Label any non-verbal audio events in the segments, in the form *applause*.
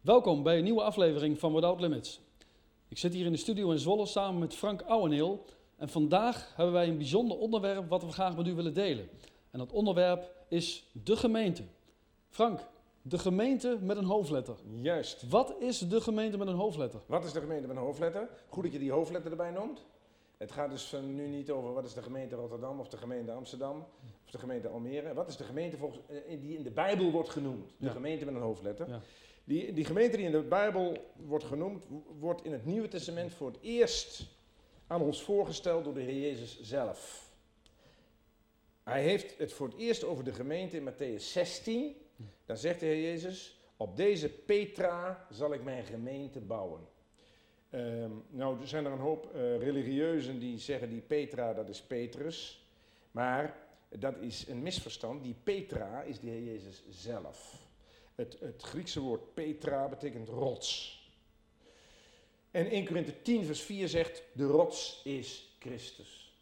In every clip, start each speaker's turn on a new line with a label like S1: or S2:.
S1: Welkom bij een nieuwe aflevering van Without Limits. Ik zit hier in de studio in Zwolle samen met Frank Ouweneel. En vandaag hebben wij een bijzonder onderwerp wat we graag met u willen delen. En dat onderwerp is de gemeente. Frank, de gemeente met een hoofdletter.
S2: Juist.
S1: Wat is de gemeente met een hoofdletter?
S2: Wat is de gemeente met een hoofdletter? Goed dat je die hoofdletter erbij noemt. Het gaat dus van nu niet over wat is de gemeente Rotterdam of de gemeente Amsterdam of de gemeente Almere. Wat is de gemeente volgens, eh, die in de Bijbel wordt genoemd? De
S1: Ja.
S2: gemeente met een hoofdletter.
S1: Ja.
S2: Die, die gemeente die in de Bijbel wordt genoemd, wordt in het Nieuwe Testament voor het eerst aan ons voorgesteld door de Heer Jezus zelf. Hij heeft het voor het eerst over de gemeente in Matthäus 16. Dan zegt de Heer Jezus, op deze Petra zal ik mijn gemeente bouwen. Ehm, nou, er zijn er een hoop eh, religieuzen die zeggen die Petra, dat is Petrus. Maar dat is een misverstand. Die Petra is de Heer Jezus zelf. Het, het Griekse woord Petra betekent rots. En 1 Korinthe 10 vers 4 zegt, de rots is Christus.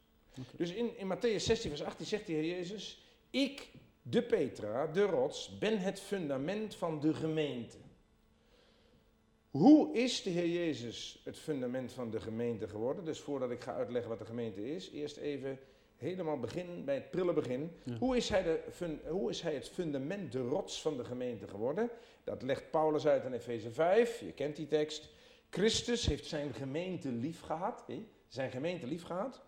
S2: Dus in, in Matthäus 16 vers 18 zegt de Heer Jezus, ik, de Petra, de rots, ben het fundament van de gemeente. Hoe is de Heer Jezus het fundament van de gemeente geworden? Dus voordat ik ga uitleggen wat de gemeente is, eerst even helemaal begin bij het prille begin.
S1: Ja.
S2: Hoe, is hij de, fun- hoe is hij het fundament, de rots van de gemeente geworden? Dat legt Paulus uit in Efeze 5, je kent die tekst. Christus heeft zijn gemeente lief gehad. Zijn gemeente lief gehad.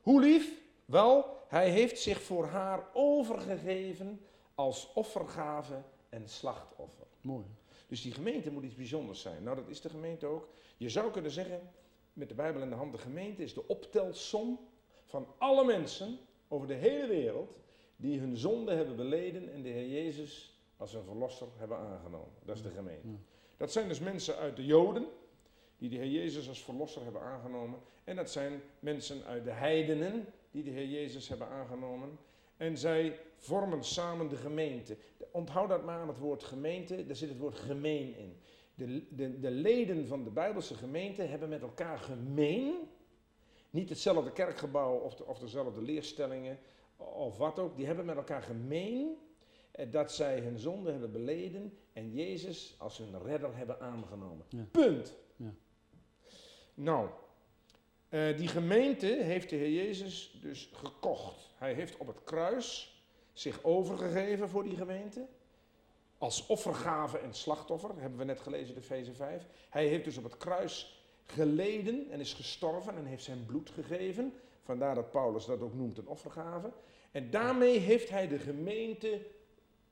S2: Hoe lief? Wel, hij heeft zich voor haar overgegeven als offergave en slachtoffer.
S1: Mooi.
S2: Dus die gemeente moet iets bijzonders zijn. Nou, dat is de gemeente ook. Je zou kunnen zeggen, met de Bijbel in de hand, de gemeente is de optelsom van alle mensen over de hele wereld die hun zonde hebben beleden en de Heer Jezus als hun verlosser hebben aangenomen. Dat is de gemeente. Dat zijn dus mensen uit de Joden die de Heer Jezus als verlosser hebben aangenomen. En dat zijn mensen uit de heidenen die de Heer Jezus hebben aangenomen. En zij vormen samen de gemeente. Onthoud dat maar aan het woord gemeente, daar zit het woord gemeen in. De, de, de leden van de Bijbelse gemeente hebben met elkaar gemeen. Niet hetzelfde kerkgebouw of, de- of dezelfde leerstellingen of wat ook. Die hebben met elkaar gemeen eh, dat zij hun zonde hebben beleden en Jezus als hun redder hebben aangenomen.
S1: Ja.
S2: Punt.
S1: Ja.
S2: Nou, eh, die gemeente heeft de Heer Jezus dus gekocht. Hij heeft op het kruis zich overgegeven voor die gemeente. Als offergave en slachtoffer, hebben we net gelezen in Efeze 5. Hij heeft dus op het kruis geleden en is gestorven en heeft zijn bloed gegeven. Vandaar dat Paulus dat ook noemt een offergave. En daarmee heeft hij de gemeente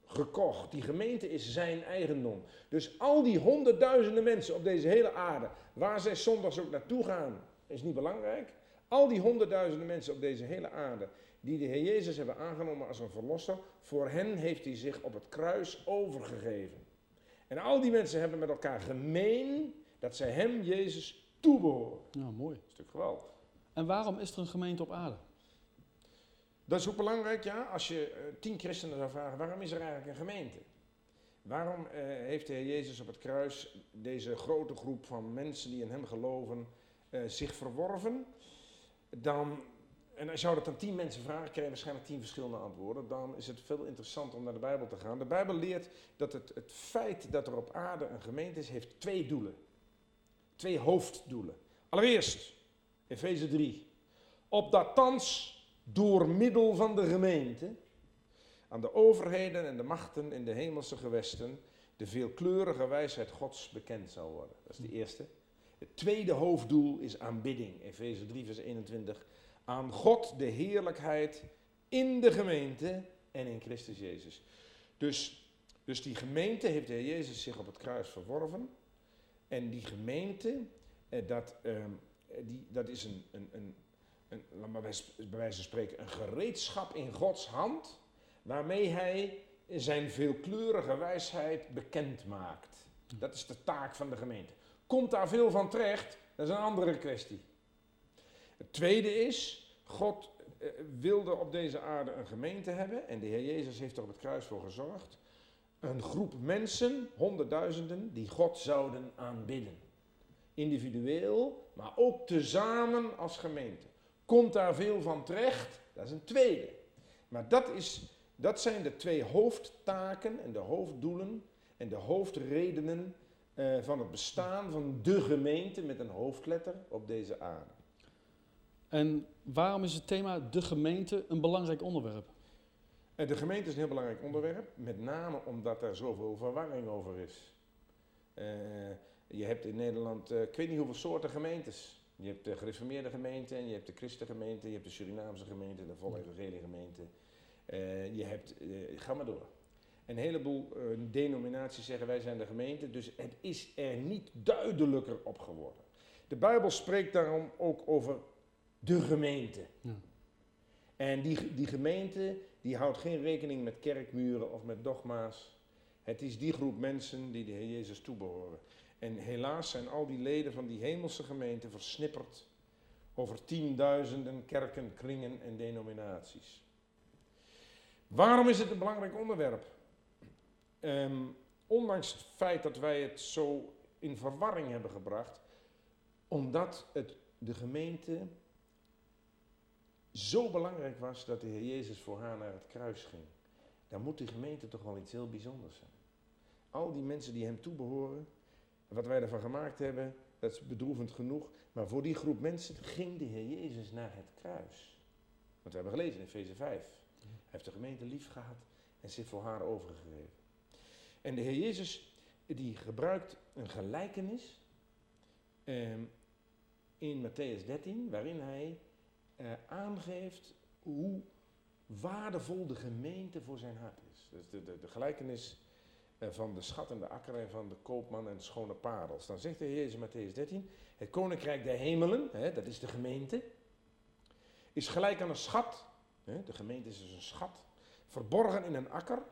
S2: gekocht. Die gemeente is zijn eigendom. Dus al die honderdduizenden mensen op deze hele aarde, waar zij zondags ook naartoe gaan, is niet belangrijk. Al die honderdduizenden mensen op deze hele aarde, die de Heer Jezus hebben aangenomen als een verlosser, voor hen heeft hij zich op het kruis overgegeven. En al die mensen hebben met elkaar gemeen dat zij hem, Jezus, toebehoren.
S1: Ja, mooi.
S2: Dat is natuurlijk geweldig.
S1: En waarom is er een gemeente op aarde?
S2: Dat is ook belangrijk, ja. Als je eh, tien christenen zou vragen, waarom is er eigenlijk een gemeente? Waarom eh, heeft de Heer Jezus op het kruis deze grote groep van mensen die in hem geloven eh, zich verworven? Dan, en als je dat aan tien mensen vraagt, krijg je waarschijnlijk tien verschillende antwoorden. Dan is het veel interessanter om naar de Bijbel te gaan. De Bijbel leert dat het, het feit dat er op aarde een gemeente is, heeft twee doelen. Twee hoofddoelen. Allereerst, Efeze 3. Opdat thans door middel van de gemeente aan de overheden en de machten in de hemelse gewesten de veelkleurige wijsheid Gods bekend zal worden. Dat is de eerste. Het tweede hoofddoel is aanbidding. Efeze 3, vers 21. Aan God de heerlijkheid in de gemeente en in Christus Jezus. Dus, dus die gemeente heeft de Heer Jezus zich op het kruis verworven. En die gemeente, eh, dat, ehm, eh, die, dat is een, een, een, een, maar bij wijze van spreken, een gereedschap in Gods hand, waarmee hij zijn veelkleurige wijsheid bekend maakt. Dat is de taak van de gemeente. Komt daar veel van terecht, dat is een andere kwestie. Het tweede is, God eh, wilde op deze aarde een gemeente hebben en de Heer Jezus heeft er op het kruis voor gezorgd. Een groep mensen, honderdduizenden, die God zouden aanbidden. Individueel, maar ook tezamen als gemeente. Komt daar veel van terecht? Dat is een tweede. Maar dat, is, dat zijn de twee hoofdtaken en de hoofddoelen en de hoofdredenen eh, van het bestaan van de gemeente met een hoofdletter op deze aarde.
S1: En waarom is het thema de gemeente een belangrijk onderwerp?
S2: De gemeente is een heel belangrijk onderwerp, met name omdat er zoveel verwarring over is. Eh, je hebt in Nederland, eh, ik weet niet hoeveel soorten gemeentes. Je hebt de gereformeerde gemeente, en je hebt de christengemeente, je hebt de Surinaamse gemeente, de volle evangelie gemeente. Eh, je hebt, ga maar door. Een heleboel denominaties zeggen wij zijn de gemeente, dus het is er niet duidelijker op geworden. De Bijbel spreekt daarom ook over de gemeente.
S1: Ja.
S2: En die, die gemeente die houdt geen rekening met kerkmuren of met dogma's. Het is die groep mensen die de Heer Jezus toebehoren. En helaas zijn al die leden van die hemelse gemeente versnipperd over tienduizenden kerken, kringen en denominaties. Waarom is het een belangrijk onderwerp? Ehm, ondanks het feit dat wij het zo in verwarring hebben gebracht, omdat het de gemeente zo belangrijk was dat de Heer Jezus voor haar naar het kruis ging. Dan moet die gemeente toch wel iets heel bijzonders zijn. Al die mensen die hem toebehoren, wat wij ervan gemaakt hebben, dat is bedroevend genoeg. Maar voor die groep mensen ging de Heer Jezus naar het kruis. Want we hebben gelezen in Efeze 5. Hij heeft de gemeente lief gehad en zich voor haar overgegeven. En de Heer Jezus die gebruikt een gelijkenis ehm, in Matthäus 13, waarin hij eh, aangeeft hoe waardevol de gemeente voor zijn hart is. Dus de, de, gelijkenis eh, van de schat en de akker en van de koopman en de schone parels. Dan zegt de Heer Jezus in Matthäus 13, het koninkrijk der hemelen, hè, dat is de gemeente, is gelijk aan een schat. Hè, de gemeente is dus een schat, verborgen in een akker,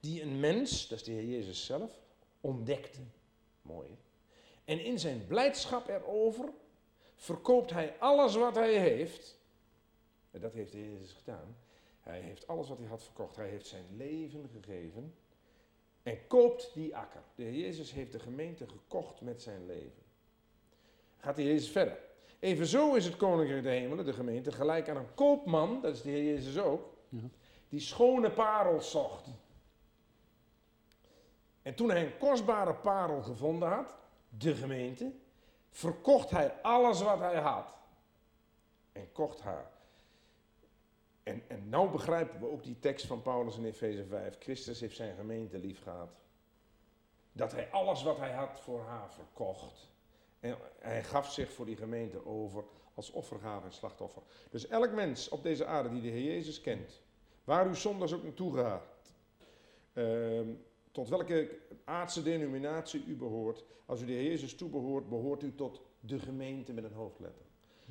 S2: die een mens, dat is de Heer Jezus zelf, ontdekte. Mooi? En in zijn blijdschap erover verkoopt hij alles wat hij heeft. En dat heeft de Heer Jezus gedaan. Hij heeft alles wat hij had verkocht. Hij heeft zijn leven gegeven en koopt die akker. De Heer Jezus heeft de gemeente gekocht met zijn leven. Gaat de Heer Jezus verder. Evenzo is het koninkrijk der hemelen, de gemeente, gelijk aan een koopman, dat is de Heer Jezus ook,
S1: Ja.
S2: die schone parels zocht. En toen hij een kostbare parel gevonden had, de gemeente, verkocht hij alles wat hij had. En kocht haar. En, en nou begrijpen we ook die tekst van Paulus in Efeze 5. Christus heeft zijn gemeente lief gehad. Dat hij alles wat hij had voor haar verkocht. En hij gaf zich voor die gemeente over als offergave en slachtoffer. Dus elk mens op deze aarde die de Heer Jezus kent, waar u zondags ook naartoe gaat, ehm, tot welke aardse denominatie u behoort, als u de Heer Jezus toebehoort, behoort u tot de gemeente met een hoofdletter.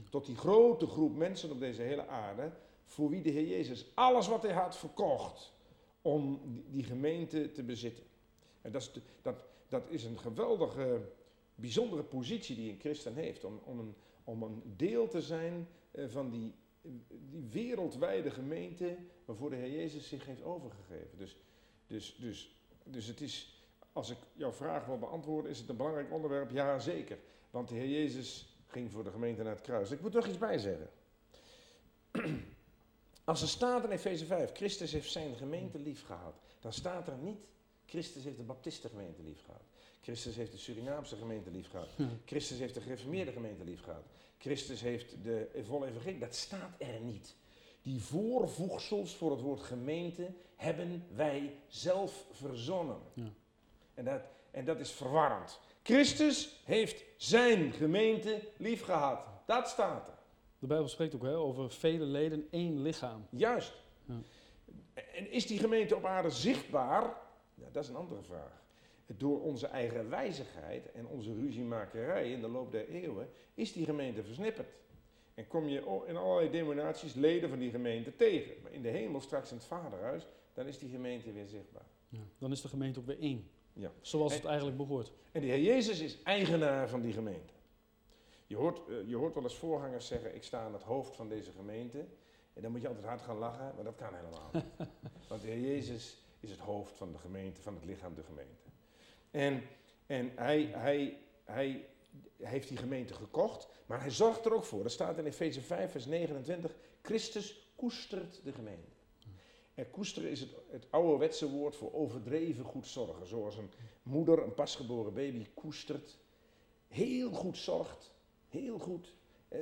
S2: Tot die grote groep mensen op deze hele aarde, voor wie de Heer Jezus alles wat hij had verkocht om die- gemeente te bezitten. En dat is, dat, dat is een geweldige, bijzondere positie die een christen heeft, om, om, een, om een deel te zijn eh, van die, die wereldwijde gemeente waarvoor de Heer Jezus zich heeft overgegeven. Dus, dus, dus, dus het is, als ik jouw vraag wil beantwoorden, is het een belangrijk onderwerp? Ja, zeker. Want de Heer Jezus ging voor de gemeente naar het kruis. Ik moet er nog iets bij zeggen. *clears throat* Als er staat in Efeze 5, Christus heeft zijn gemeente lief gehad, dan staat er niet, Christus heeft de Baptistengemeente lief gehad. Christus heeft de Surinaamse gemeente lief gehad.
S1: Ja.
S2: Christus heeft de gereformeerde gemeente lief gehad. Christus heeft de volle evangelie. Dat staat er niet. Die voorvoegsels voor het woord gemeente hebben wij zelf verzonnen.
S1: Ja.
S2: En, dat, en dat is verwarrend. Christus heeft zijn gemeente lief gehad. Dat staat er.
S1: De Bijbel spreekt ook hè, over vele leden, één lichaam.
S2: Juist.
S1: Ja.
S2: En is die gemeente op aarde zichtbaar? Ja, dat is een andere vraag. Door onze eigen wijzigheid en onze ruziemakerij in de loop der eeuwen is die gemeente versnipperd. En kom je in allerlei denominaties leden van die gemeente tegen. Maar in de hemel, straks in het vaderhuis, dan is die gemeente weer zichtbaar.
S1: Ja. Dan is de gemeente ook weer één.
S2: Ja.
S1: Zoals
S2: En-
S1: het eigenlijk behoort.
S2: En de Heer Jezus is eigenaar van die gemeente. Je hoort, eh, je hoort wel eens voorgangers zeggen, ik sta aan het hoofd van deze gemeente. En dan moet je altijd hard gaan lachen, maar dat kan helemaal niet. *laughs* Want de Heer Jezus is het hoofd van de gemeente, van het lichaam de gemeente. En, en hij, hij, hij heeft die gemeente gekocht, maar hij zorgt er ook voor. Dat staat in Efeze 5, vers 29. Christus koestert de gemeente. En koesteren is het, het ouderwetse woord voor overdreven goed zorgen. Zoals een moeder een pasgeboren baby koestert. Heel goed zorgt. Heel goed. Eh,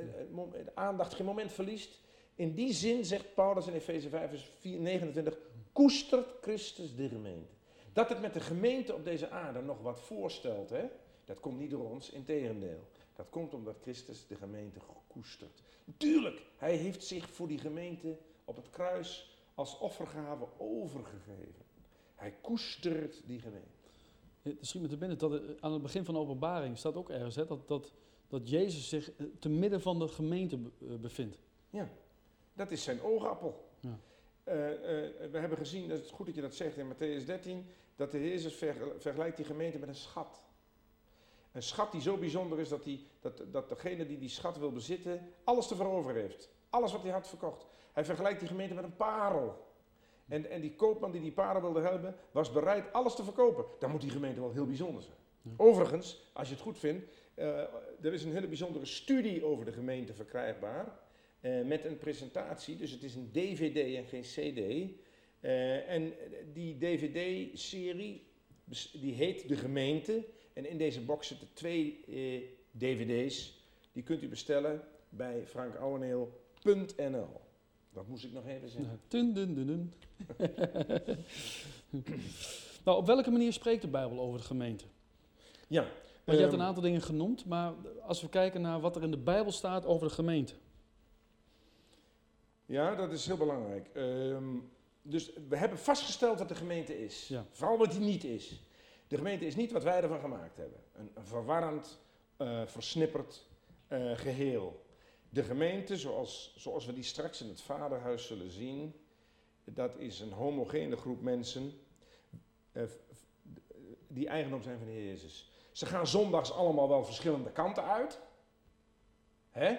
S2: de aandacht geen moment verliest. In die zin zegt Paulus in Efeze 5 vers 4 29. Koestert Christus de gemeente. Dat het met de gemeente op deze aarde nog wat voorstelt. Hè? Dat komt niet door ons, integendeel. Dat komt omdat Christus de gemeente koestert. Tuurlijk, hij heeft zich voor die gemeente op het kruis als offergave overgegeven. Hij koestert die gemeente.
S1: Het schiet me binnen dat er aan het begin van de openbaring staat ook ergens hè, dat, dat, dat Jezus zich eh, te midden van de gemeente eh, bevindt.
S2: Dat is zijn oogappel.
S1: Ja.
S2: Eh, we hebben gezien, dat is goed dat je dat zegt in Matthäus 13, dat de Heer Jezus vergel- vergelijkt die gemeente met een schat. Een schat die zo bijzonder is dat, die, dat, dat degene die die schat wil bezitten, alles te veroveren heeft. Alles wat hij had verkocht. Hij vergelijkt die gemeente met een parel. En, en die koopman die die parel wilde hebben, was bereid alles te verkopen. Dan moet die gemeente wel heel bijzonder zijn.
S1: Ja.
S2: Overigens, als je het goed vindt, er is een hele bijzondere studie over de gemeente verkrijgbaar. eh, met een presentatie, dus het is een DVD en geen CD. Eh, en die DVD-serie die heet De Gemeente. En in deze box zitten twee eh, DVD's. Die kunt u bestellen bij frankouweneel.nl. Dat moest ik nog even zeggen.
S1: Dun, dun, dun, dun. *laughs* nou, op welke manier spreekt de Bijbel over de gemeente?
S2: Ja.
S1: Want je hebt
S2: ehm,
S1: een aantal dingen genoemd, maar als we kijken naar wat er in de Bijbel staat over de gemeente.
S2: Ja, dat is heel belangrijk. Ehm, dus we hebben vastgesteld wat de gemeente is.
S1: Ja.
S2: Vooral wat die niet is. De gemeente is niet wat wij ervan gemaakt hebben. Een, een verwarrend, eh, versnipperd eh, geheel. De gemeente, zoals, zoals we die straks in het vaderhuis zullen zien, dat is een homogene groep mensen eh, die eigendom zijn van de Heer Jezus. Ze gaan zondags allemaal wel verschillende kanten uit. Hè?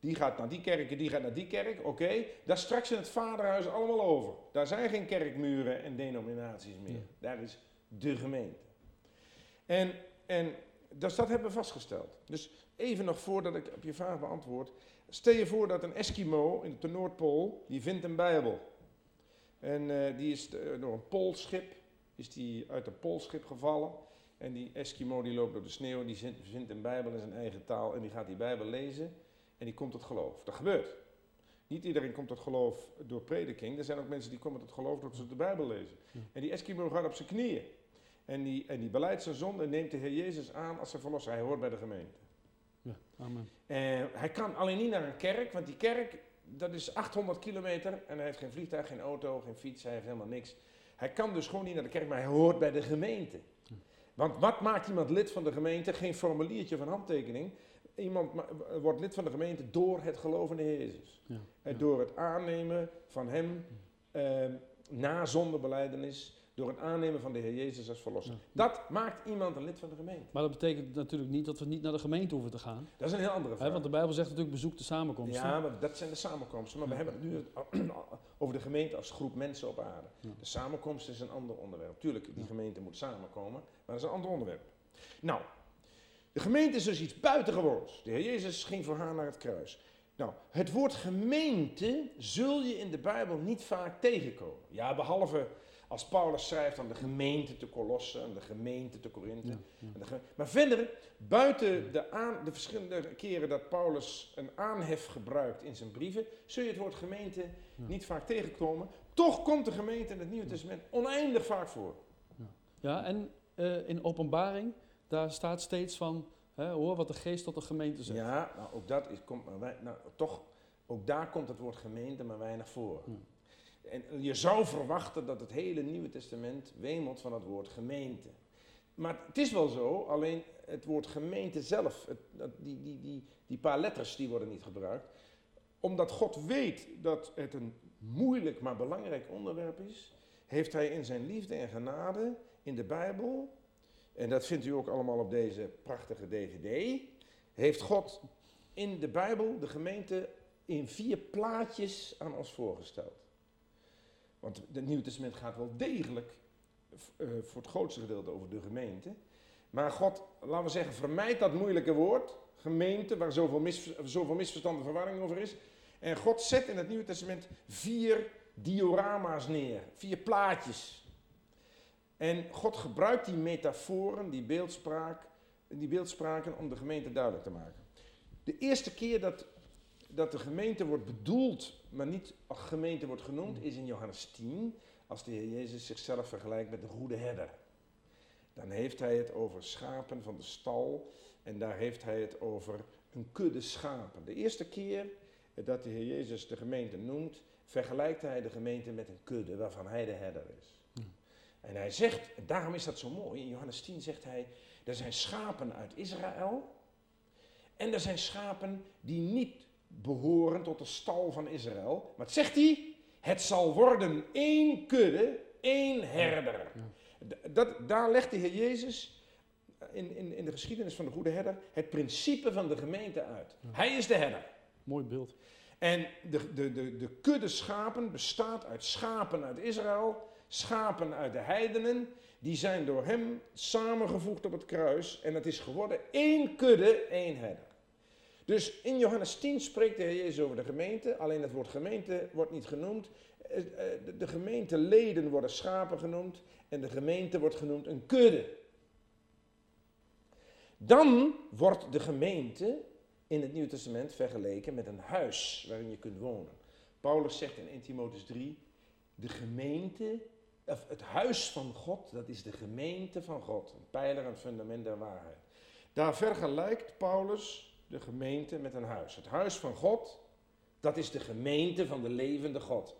S2: Die gaat naar die kerk en die gaat naar die kerk. Oké, daar straks in het vaderhuis allemaal over. Daar zijn geen kerkmuren en denominaties meer.
S1: Ja.
S2: Daar is de gemeente. En, en dus dat hebben we vastgesteld. Dus even nog voordat ik op je vraag beantwoord. Stel je voor dat een Eskimo in de Noordpool, die vindt een Bijbel. En eh, die is eh, door een poolschip, is die uit een poolschip gevallen. En die Eskimo die loopt door de sneeuw, die vindt een Bijbel in zijn eigen taal en die gaat die Bijbel lezen. En die komt tot geloof. Dat gebeurt. Niet iedereen komt tot geloof door prediking. Er zijn ook mensen die komen tot geloof doordat ze de Bijbel lezen. En die Eskimo gaat op zijn knieën. En die, en die beleidt zijn zonde en neemt de Heer Jezus aan als zijn verlosser. Hij hoort bij de gemeente.
S1: Ja, amen.
S2: En hij kan alleen niet naar een kerk, want die kerk, dat is 800 kilometer. En hij heeft geen vliegtuig, geen auto, geen fiets, hij heeft helemaal niks. Hij kan dus gewoon niet naar de kerk, maar hij hoort bij de gemeente. Want wat maakt iemand lid van de gemeente? Geen formuliertje van handtekening. Iemand ma- wordt lid van de gemeente door het geloven in Jezus.
S1: Ja,
S2: En
S1: ja.
S2: door het aannemen van hem eh, na zondebeleidenis. Door het aannemen van de Heer Jezus als verlosser.
S1: Ja.
S2: Dat maakt iemand een lid van de gemeente.
S1: Maar dat betekent natuurlijk niet dat we niet naar de gemeente hoeven te gaan.
S2: Dat is een heel andere vraag.
S1: want de Bijbel zegt natuurlijk bezoek de samenkomsten.
S2: Ja, maar dat zijn de samenkomsten. Maar we hebben het nu *clears throat* over de gemeente als groep mensen op aarde.
S1: Ja.
S2: De samenkomst is een ander onderwerp. Tuurlijk, die gemeente moet samenkomen, maar dat is een ander onderwerp. Nou, de gemeente is dus iets buitengewoons. De Heer Jezus ging voor haar naar het kruis. Nou, het woord gemeente zul je in de Bijbel niet vaak tegenkomen. Ja, behalve als Paulus schrijft aan de gemeente te Colosse en de gemeente te Korinthe.
S1: Ja, ja.
S2: En de geme- Maar verder, buiten de, aan, de verschillende keren dat Paulus een aanhef gebruikt in zijn brieven, zul je het woord gemeente
S1: Ja.
S2: niet vaak tegenkomen. Toch komt de gemeente in het Nieuwe Testament oneindig vaak voor.
S1: Ja, en eh, in openbaring, daar staat steeds van, hè, hoor wat de geest tot de gemeente zegt.
S2: Ja, nou, ook dat is, komt maar wij, nou, toch, ook daar komt het woord gemeente maar weinig voor. En je zou verwachten dat het hele Nieuwe Testament wemelt van het woord gemeente. Maar het is wel zo, alleen het woord gemeente zelf, het, die, die, die, die paar letters die worden niet gebruikt. Omdat God weet dat het een moeilijk maar belangrijk onderwerp is, heeft hij in zijn liefde en genade in de Bijbel, en dat vindt u ook allemaal op deze prachtige DVD, heeft God in de Bijbel de gemeente in vier plaatjes aan ons voorgesteld. Want het Nieuwe Testament gaat wel degelijk eh, voor het grootste gedeelte over de gemeente. Maar God, laten we zeggen, vermijdt dat moeilijke woord, gemeente, waar zoveel, mis, zoveel misverstand en verwarring over is. En God zet in het Nieuwe Testament vier diorama's neer, vier plaatjes. En God gebruikt die metaforen, die, beeldspraak, die beeldspraken om de gemeente duidelijk te maken. De eerste keer dat, dat de gemeente wordt bedoeld, maar niet gemeente wordt genoemd, is in Johannes 10, als de Heer Jezus zichzelf vergelijkt met de goede herder. Dan heeft hij het over schapen van de stal en daar heeft hij het over een kudde schapen. De eerste keer dat de Heer Jezus de gemeente noemt, vergelijkt hij de gemeente met een kudde waarvan hij de herder is. En hij zegt, daarom is dat zo mooi, in Johannes 10 zegt hij, er zijn schapen uit Israël en er zijn schapen die niet behoren tot de stal van Israël. Maar het zegt hij, het zal worden één kudde, één herder. Dat, daar legt de Heer Jezus in, in, in de geschiedenis van de goede herder het principe van de gemeente uit. Hij is de herder.
S1: Mooi beeld.
S2: En de, de, de, de kudde schapen bestaat uit schapen uit Israël, schapen uit de heidenen. Die zijn door hem samengevoegd op het kruis. En het is geworden één kudde, één herder. Dus in Johannes 10 spreekt de Heer Jezus over de gemeente. Alleen het woord gemeente wordt niet genoemd. Eh, eh, de gemeenteleden worden schapen genoemd. En de gemeente wordt genoemd een kudde. Dan wordt de gemeente in het Nieuwe Testament vergeleken met een huis waarin je kunt wonen. Paulus zegt in 1 Timotheus 3, de gemeente, of het huis van God, dat is de gemeente van God, een pijler en fundament der waarheid. Daar vergelijkt Paulus de gemeente met een huis. Het huis van God, dat is de gemeente van de levende God.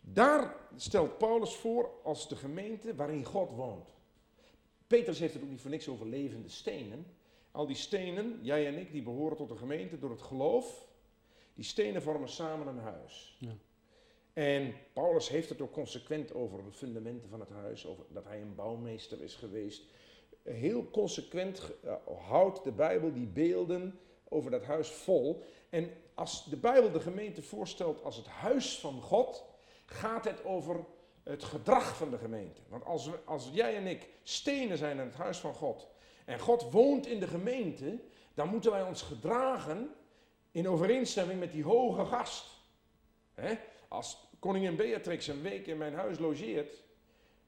S2: Daar stelt Paulus voor als de gemeente waarin God woont. Petrus heeft het ook niet voor niks over levende stenen. Al die stenen, jij en ik, die behoren tot de gemeente door het geloof. Die stenen vormen samen een huis. Ja. En Paulus heeft het ook consequent over de fundamenten van het huis, over dat hij een bouwmeester is geweest. Heel consequent uh, houdt de Bijbel die beelden over dat huis vol. En als de Bijbel de gemeente voorstelt als het huis van God, gaat het over het gedrag van de gemeente. Want als, als jij en ik stenen zijn in het huis van God, en God woont in de gemeente, dan moeten wij ons gedragen in overeenstemming met die hoge gast. Als koningin Beatrix een week in mijn huis logeert,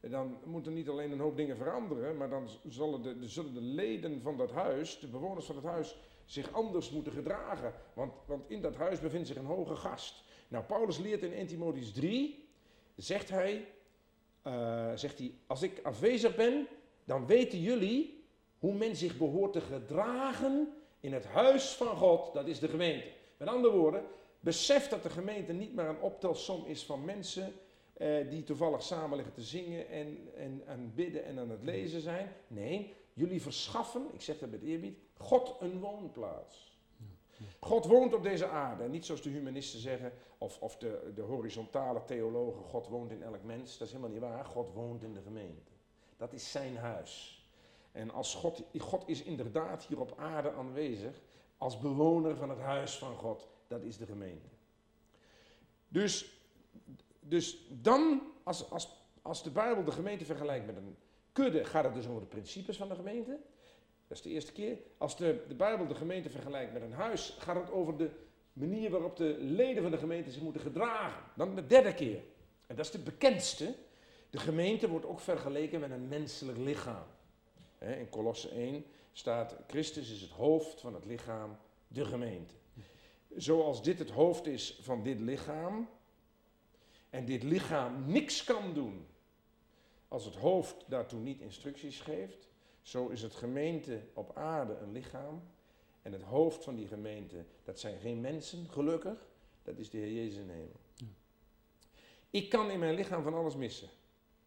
S2: dan moeten niet alleen een hoop dingen veranderen, maar dan zullen de, zullen de leden van dat huis, de bewoners van het huis, zich anders moeten gedragen. Want, want in dat huis bevindt zich een hoge gast. Nou, Paulus leert in 1 Timotheus 3, zegt hij, uh, zegt hij, als ik afwezig ben, dan weten jullie hoe men zich behoort te gedragen in het huis van God, dat is de gemeente. Met andere woorden, besef dat de gemeente niet maar een optelsom is van mensen eh, die toevallig samen liggen te zingen en, en aan bidden en aan het lezen zijn. Nee, jullie verschaffen, ik zeg dat met eerbied, God een woonplaats. God woont op deze aarde. Niet zoals de humanisten zeggen, of, of de, de horizontale theologen, God woont in elk mens. Dat is helemaal niet waar. God woont in de gemeente. Dat is zijn huis. En als God, God is inderdaad hier op aarde aanwezig als bewoner van het huis van God. Dat is de gemeente. Dus, dus dan, als, als, als de Bijbel de gemeente vergelijkt met een gaat het dus over de principes van de gemeente. Dat is de eerste keer. Als de, de Bijbel de gemeente vergelijkt met een huis, gaat het over de manier waarop de leden van de gemeente zich moeten gedragen. Dan de derde keer. En dat is de bekendste. De gemeente wordt ook vergeleken met een menselijk lichaam. In Colosse 1 staat, Christus is het hoofd van het lichaam, de gemeente. Zoals dit het hoofd is van dit lichaam, en dit lichaam niks kan doen als het hoofd daartoe niet instructies geeft, zo is het gemeente op aarde een lichaam. En het hoofd van die gemeente, dat zijn geen mensen, gelukkig, dat is de Heer Jezus in hemel. Ik kan in mijn lichaam van alles missen.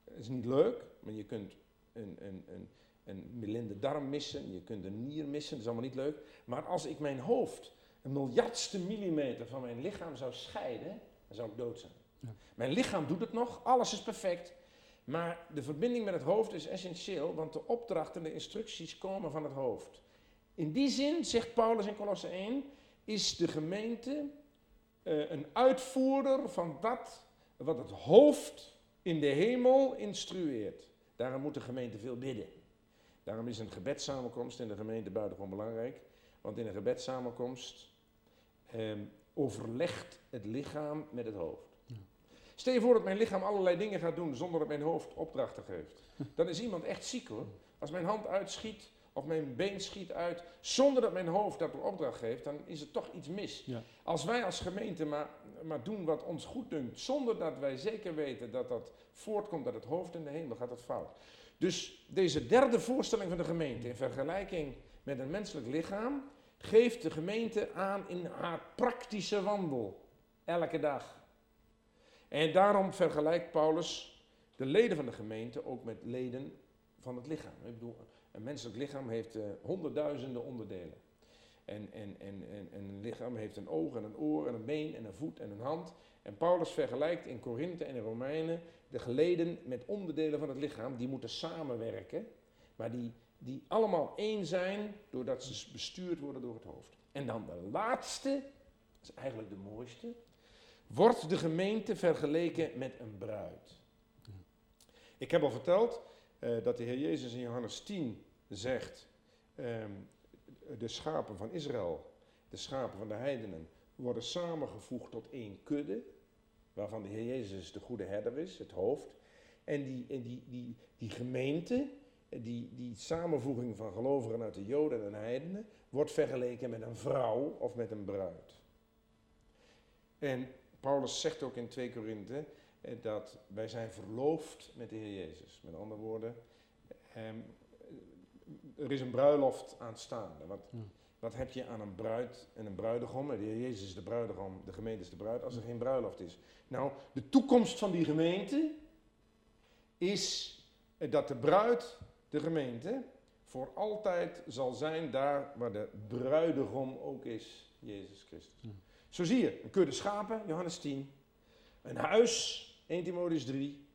S2: Het is niet leuk, maar je kunt een, een, een, een milinde darm missen, je kunt een nier missen, dat is allemaal niet leuk. Maar als ik mijn hoofd een miljardste millimeter van mijn lichaam zou scheiden, dan zou ik dood zijn. Ja. Mijn lichaam doet het nog, alles is perfect. Maar de verbinding met het hoofd is essentieel, want de opdrachten en de instructies komen van het hoofd. In die zin, zegt Paulus in Colosse 1, is de gemeente uh, een uitvoerder van dat wat het hoofd in de hemel instrueert. Daarom moet de gemeente veel bidden. Daarom is een gebedssamenkomst in de gemeente buitengewoon belangrijk. Want in een gebedssamenkomst eh, overlegt het lichaam met het hoofd. Stel je voor dat mijn lichaam allerlei dingen gaat doen zonder dat mijn hoofd opdrachten geeft. *laughs* Dan is iemand echt ziek hoor. Als mijn hand uitschiet of mijn been schiet uit zonder dat mijn hoofd dat opdracht geeft, dan is er toch iets mis.
S1: Ja.
S2: Als wij als gemeente maar, maar doen wat ons goed dunkt, zonder dat wij zeker weten dat dat voortkomt uit het hoofd in de hemel, gaat dat fout. Dus deze derde voorstelling van de gemeente in vergelijking met een menselijk lichaam, geeft de gemeente aan in haar praktische wandel. Elke dag. En daarom vergelijkt Paulus de leden van de gemeente ook met leden van het lichaam. Ik bedoel, een menselijk lichaam heeft uh, honderdduizenden onderdelen. En, en, en, en, een lichaam heeft een oog en een oor en een been en een voet en een hand. En Paulus vergelijkt in Korinthe en in Romeinen de geleden met onderdelen van het lichaam. Die moeten samenwerken, maar die, die allemaal één zijn doordat ze bestuurd worden door het hoofd. En dan de laatste, dat is eigenlijk de mooiste, wordt de gemeente vergeleken met een bruid. Ik heb al verteld uh, dat de Heer Jezus in Johannes 10 zegt, um, de schapen van Israël, de schapen van de heidenen, worden samengevoegd tot één kudde, waarvan de Heer Jezus de goede herder is, het hoofd. En die, die, die, die gemeente, die, die samenvoeging van gelovigen uit de Joden en de heidenen, wordt vergeleken met een vrouw of met een bruid. En Paulus zegt ook in 2 Korinthe eh, dat wij zijn verloofd met de Heer Jezus. Met andere woorden, eh, er is een bruiloft aanstaande. Wat, ja. wat heb je aan een bruid en een bruidegom? De Heer Jezus is de bruidegom, de gemeente is de bruid, als er geen bruiloft is. Nou, de toekomst van die gemeente is dat de bruid, de gemeente, voor altijd zal zijn daar waar de bruidegom ook is, Jezus Christus. Ja. Zo zie je, een kudde schapen, Johannes 10, een huis, 1 Timotheus 3,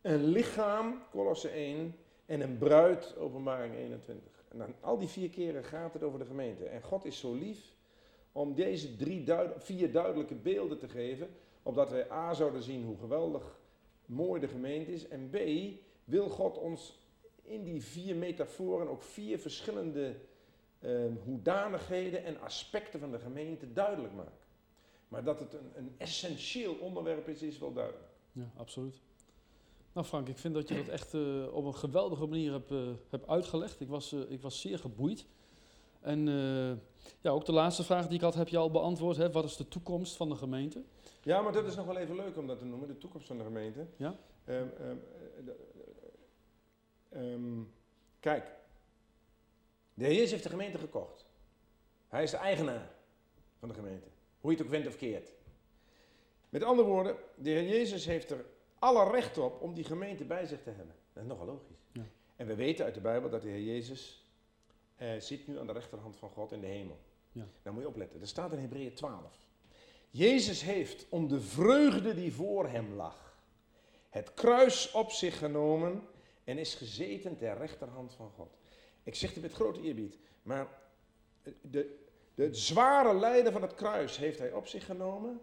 S2: een lichaam, Colosse 1, en een bruid, openbaring 21. En dan al die vier keren gaat het over de gemeente. En God is zo lief om deze drie vier duidelijke beelden te geven, opdat wij A zouden zien hoe geweldig mooi de gemeente is, en B wil God ons in die vier metaforen ook vier verschillende uh, hoedanigheden en aspecten van de gemeente duidelijk maken. Maar dat het een, een essentieel onderwerp is, is wel duidelijk.
S1: Ja, absoluut. Nou Frank, ik vind dat je dat echt uh, op een geweldige manier hebt, uh, hebt uitgelegd. Ik was, uh, ik was zeer geboeid. En ja, ook de laatste vraag die ik had, heb je al beantwoord. Hè? Wat is de toekomst van de gemeente?
S2: Ja, maar dat is nog wel even leuk om dat te noemen, de toekomst van de gemeente.
S1: Ja?
S2: Um, um, um, kijk, de Heer heeft de gemeente gekocht. Hij is de eigenaar van de gemeente. Hoe je het ook went of keert. Met andere woorden, de Heer Jezus heeft er alle recht op om die gemeente bij zich te hebben. Dat is nogal logisch. Ja. En we weten uit de Bijbel dat de Heer Jezus eh, zit nu aan de rechterhand van God in de hemel. Ja. Nou moet je opletten, er staat in Hebreeën 12. Jezus heeft om de vreugde die voor hem lag, het kruis op zich genomen en is gezeten ter rechterhand van God. Ik zeg het met grote eerbied, maar de, de zware lijden van het kruis heeft hij op zich genomen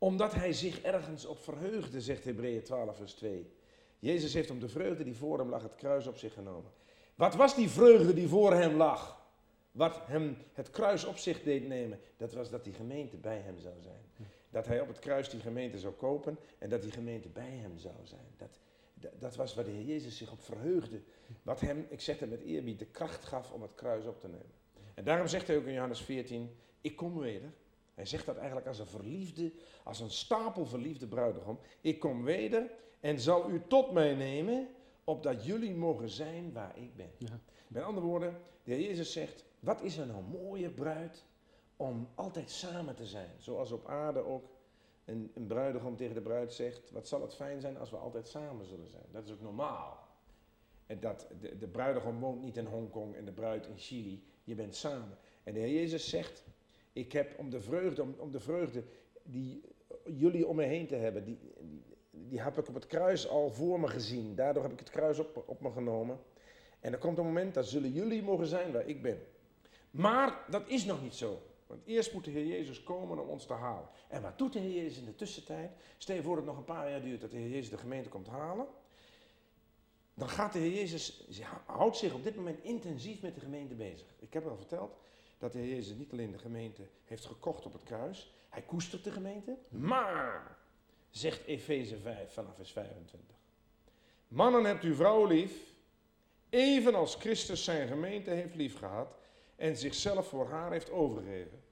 S2: omdat hij zich ergens op verheugde, zegt Hebreeën 12, vers 2. Jezus heeft om de vreugde die voor hem lag het kruis op zich genomen. Wat was die vreugde die voor hem lag? Wat hem het kruis op zich deed nemen, dat was dat die gemeente bij hem zou zijn. Dat hij op het kruis die gemeente zou kopen en dat die gemeente bij hem zou zijn. Dat, dat, dat was waar de Heer Jezus zich op verheugde. Wat hem, ik zeg het met eerbied, de kracht gaf om het kruis op te nemen. En daarom zegt hij ook in Johannes 14, ik kom weder hij zegt dat eigenlijk als een verliefde, als een stapel verliefde bruidegom. Ik kom weder en zal u tot mij nemen, opdat jullie mogen zijn waar ik ben. Ja. Met andere woorden, de Heer Jezus zegt, wat is er nou mooier bruid om altijd samen te zijn. Zoals op aarde ook een, een bruidegom tegen de bruid zegt, wat zal het fijn zijn als we altijd samen zullen zijn. Dat is ook normaal. En dat, de, de bruidegom woont niet in Hongkong en de bruid in Chili. Je bent samen. En de Heer Jezus zegt, ik heb om de vreugde, om, de vreugde die jullie om me heen te hebben, die, die, die, heb ik op het kruis al voor me gezien. Daardoor heb ik het kruis op, op me genomen. En er komt een moment dat zullen jullie mogen zijn waar ik ben. Maar dat is nog niet zo. Want eerst moet de Heer Jezus komen om ons te halen. En wat doet de Heer Jezus in de tussentijd? Stel je voor dat het nog een paar jaar duurt dat de Heer Jezus de gemeente komt halen. Dan gaat de Heer Jezus, houdt zich op dit moment intensief met de gemeente bezig. Ik heb al verteld, dat de Heer Jezus niet alleen de gemeente heeft gekocht op het kruis. Hij koestert de gemeente. Maar zegt Efeze 5 vanaf vers 25. Mannen hebt u vrouw lief, evenals Christus zijn gemeente heeft liefgehad en zichzelf voor haar heeft overgegeven.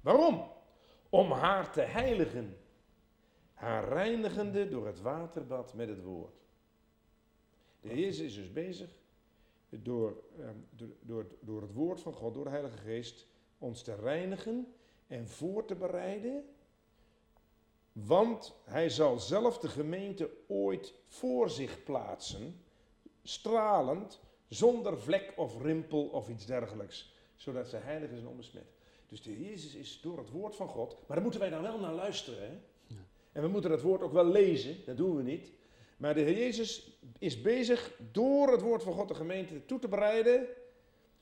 S2: Waarom? Om haar te heiligen, haar reinigende door het waterbad met het woord. De Heer is dus bezig door, eh, door, door, door het woord van God, door de Heilige Geest, ons te reinigen en voor te bereiden. Want hij zal zelf de gemeente ooit voor zich plaatsen, stralend, zonder vlek of rimpel of iets dergelijks, zodat ze heilig is en onbesmet. Dus de Heer Jezus is door het woord van God, maar daar moeten wij dan wel naar luisteren. Hè? En we moeten dat woord ook wel lezen, dat doen we niet. Maar de Heer Jezus is bezig door het woord van God de gemeente toe te bereiden.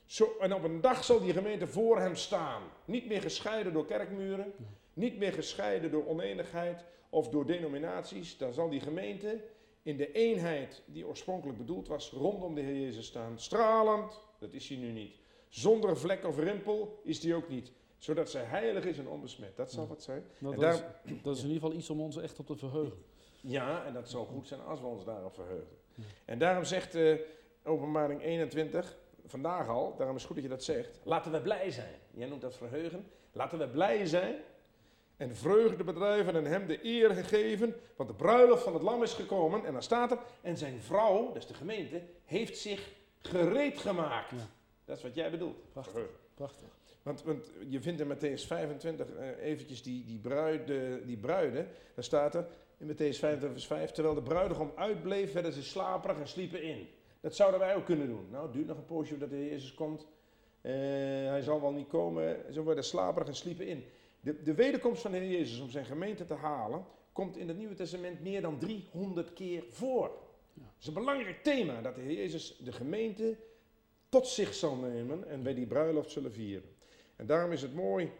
S2: Zo, en op een dag zal die gemeente voor hem staan. Niet meer gescheiden door kerkmuren, niet meer gescheiden door oneenigheid of door denominaties. Dan zal die gemeente in de eenheid die oorspronkelijk bedoeld was rondom de Heer Jezus staan. Stralend, dat is hij nu niet. Zonder vlek of rimpel is hij ook niet. Zodat zij heilig is en onbesmet. Dat zal wat zijn.
S1: Nou, dat,
S2: daar-
S1: is, dat is in ieder geval iets om ons echt op te verheugen.
S2: Ja, en dat zou goed zijn als we ons daarop verheugen. En daarom zegt eh, openbaring 21, vandaag al, daarom is het goed dat je dat zegt. Laten we blij zijn. Jij noemt dat verheugen. Laten we blij zijn en vreugde bedrijven en hem de eer gegeven, want de bruiloft van het lam is gekomen. En dan staat er, en zijn vrouw, dat is de gemeente, heeft zich gereed gemaakt.
S1: Ja.
S2: Dat is wat jij bedoelt.
S1: Prachtig.
S2: Verheugen.
S1: Prachtig.
S2: Want, want je vindt in Matthäus 25 eh, eventjes die, die, bruiden, die bruiden. Daar staat er in Matthäus 25 vers 5. Terwijl de bruidegom uitbleef, werden ze slaperig en sliepen in. Dat zouden wij ook kunnen doen. Nou, het duurt nog een poosje voordat de Heer Jezus komt. Eh, hij zal wel niet komen. Ze worden slaperig en sliepen in. De, de wederkomst van de Heer Jezus om zijn gemeente te halen, komt in het Nieuwe Testament meer dan 300 keer voor.
S1: Ja.
S2: Het is een belangrijk thema dat de Heer Jezus de gemeente tot zich zal nemen en bij die bruiloft zullen vieren. En daarom is het mooi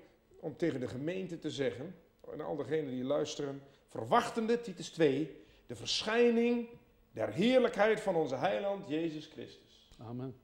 S2: om tegen de gemeente te zeggen, en al degenen die luisteren, verwachtende, Titus 2, de verschijning der heerlijkheid van onze heiland Jezus Christus.
S1: Amen.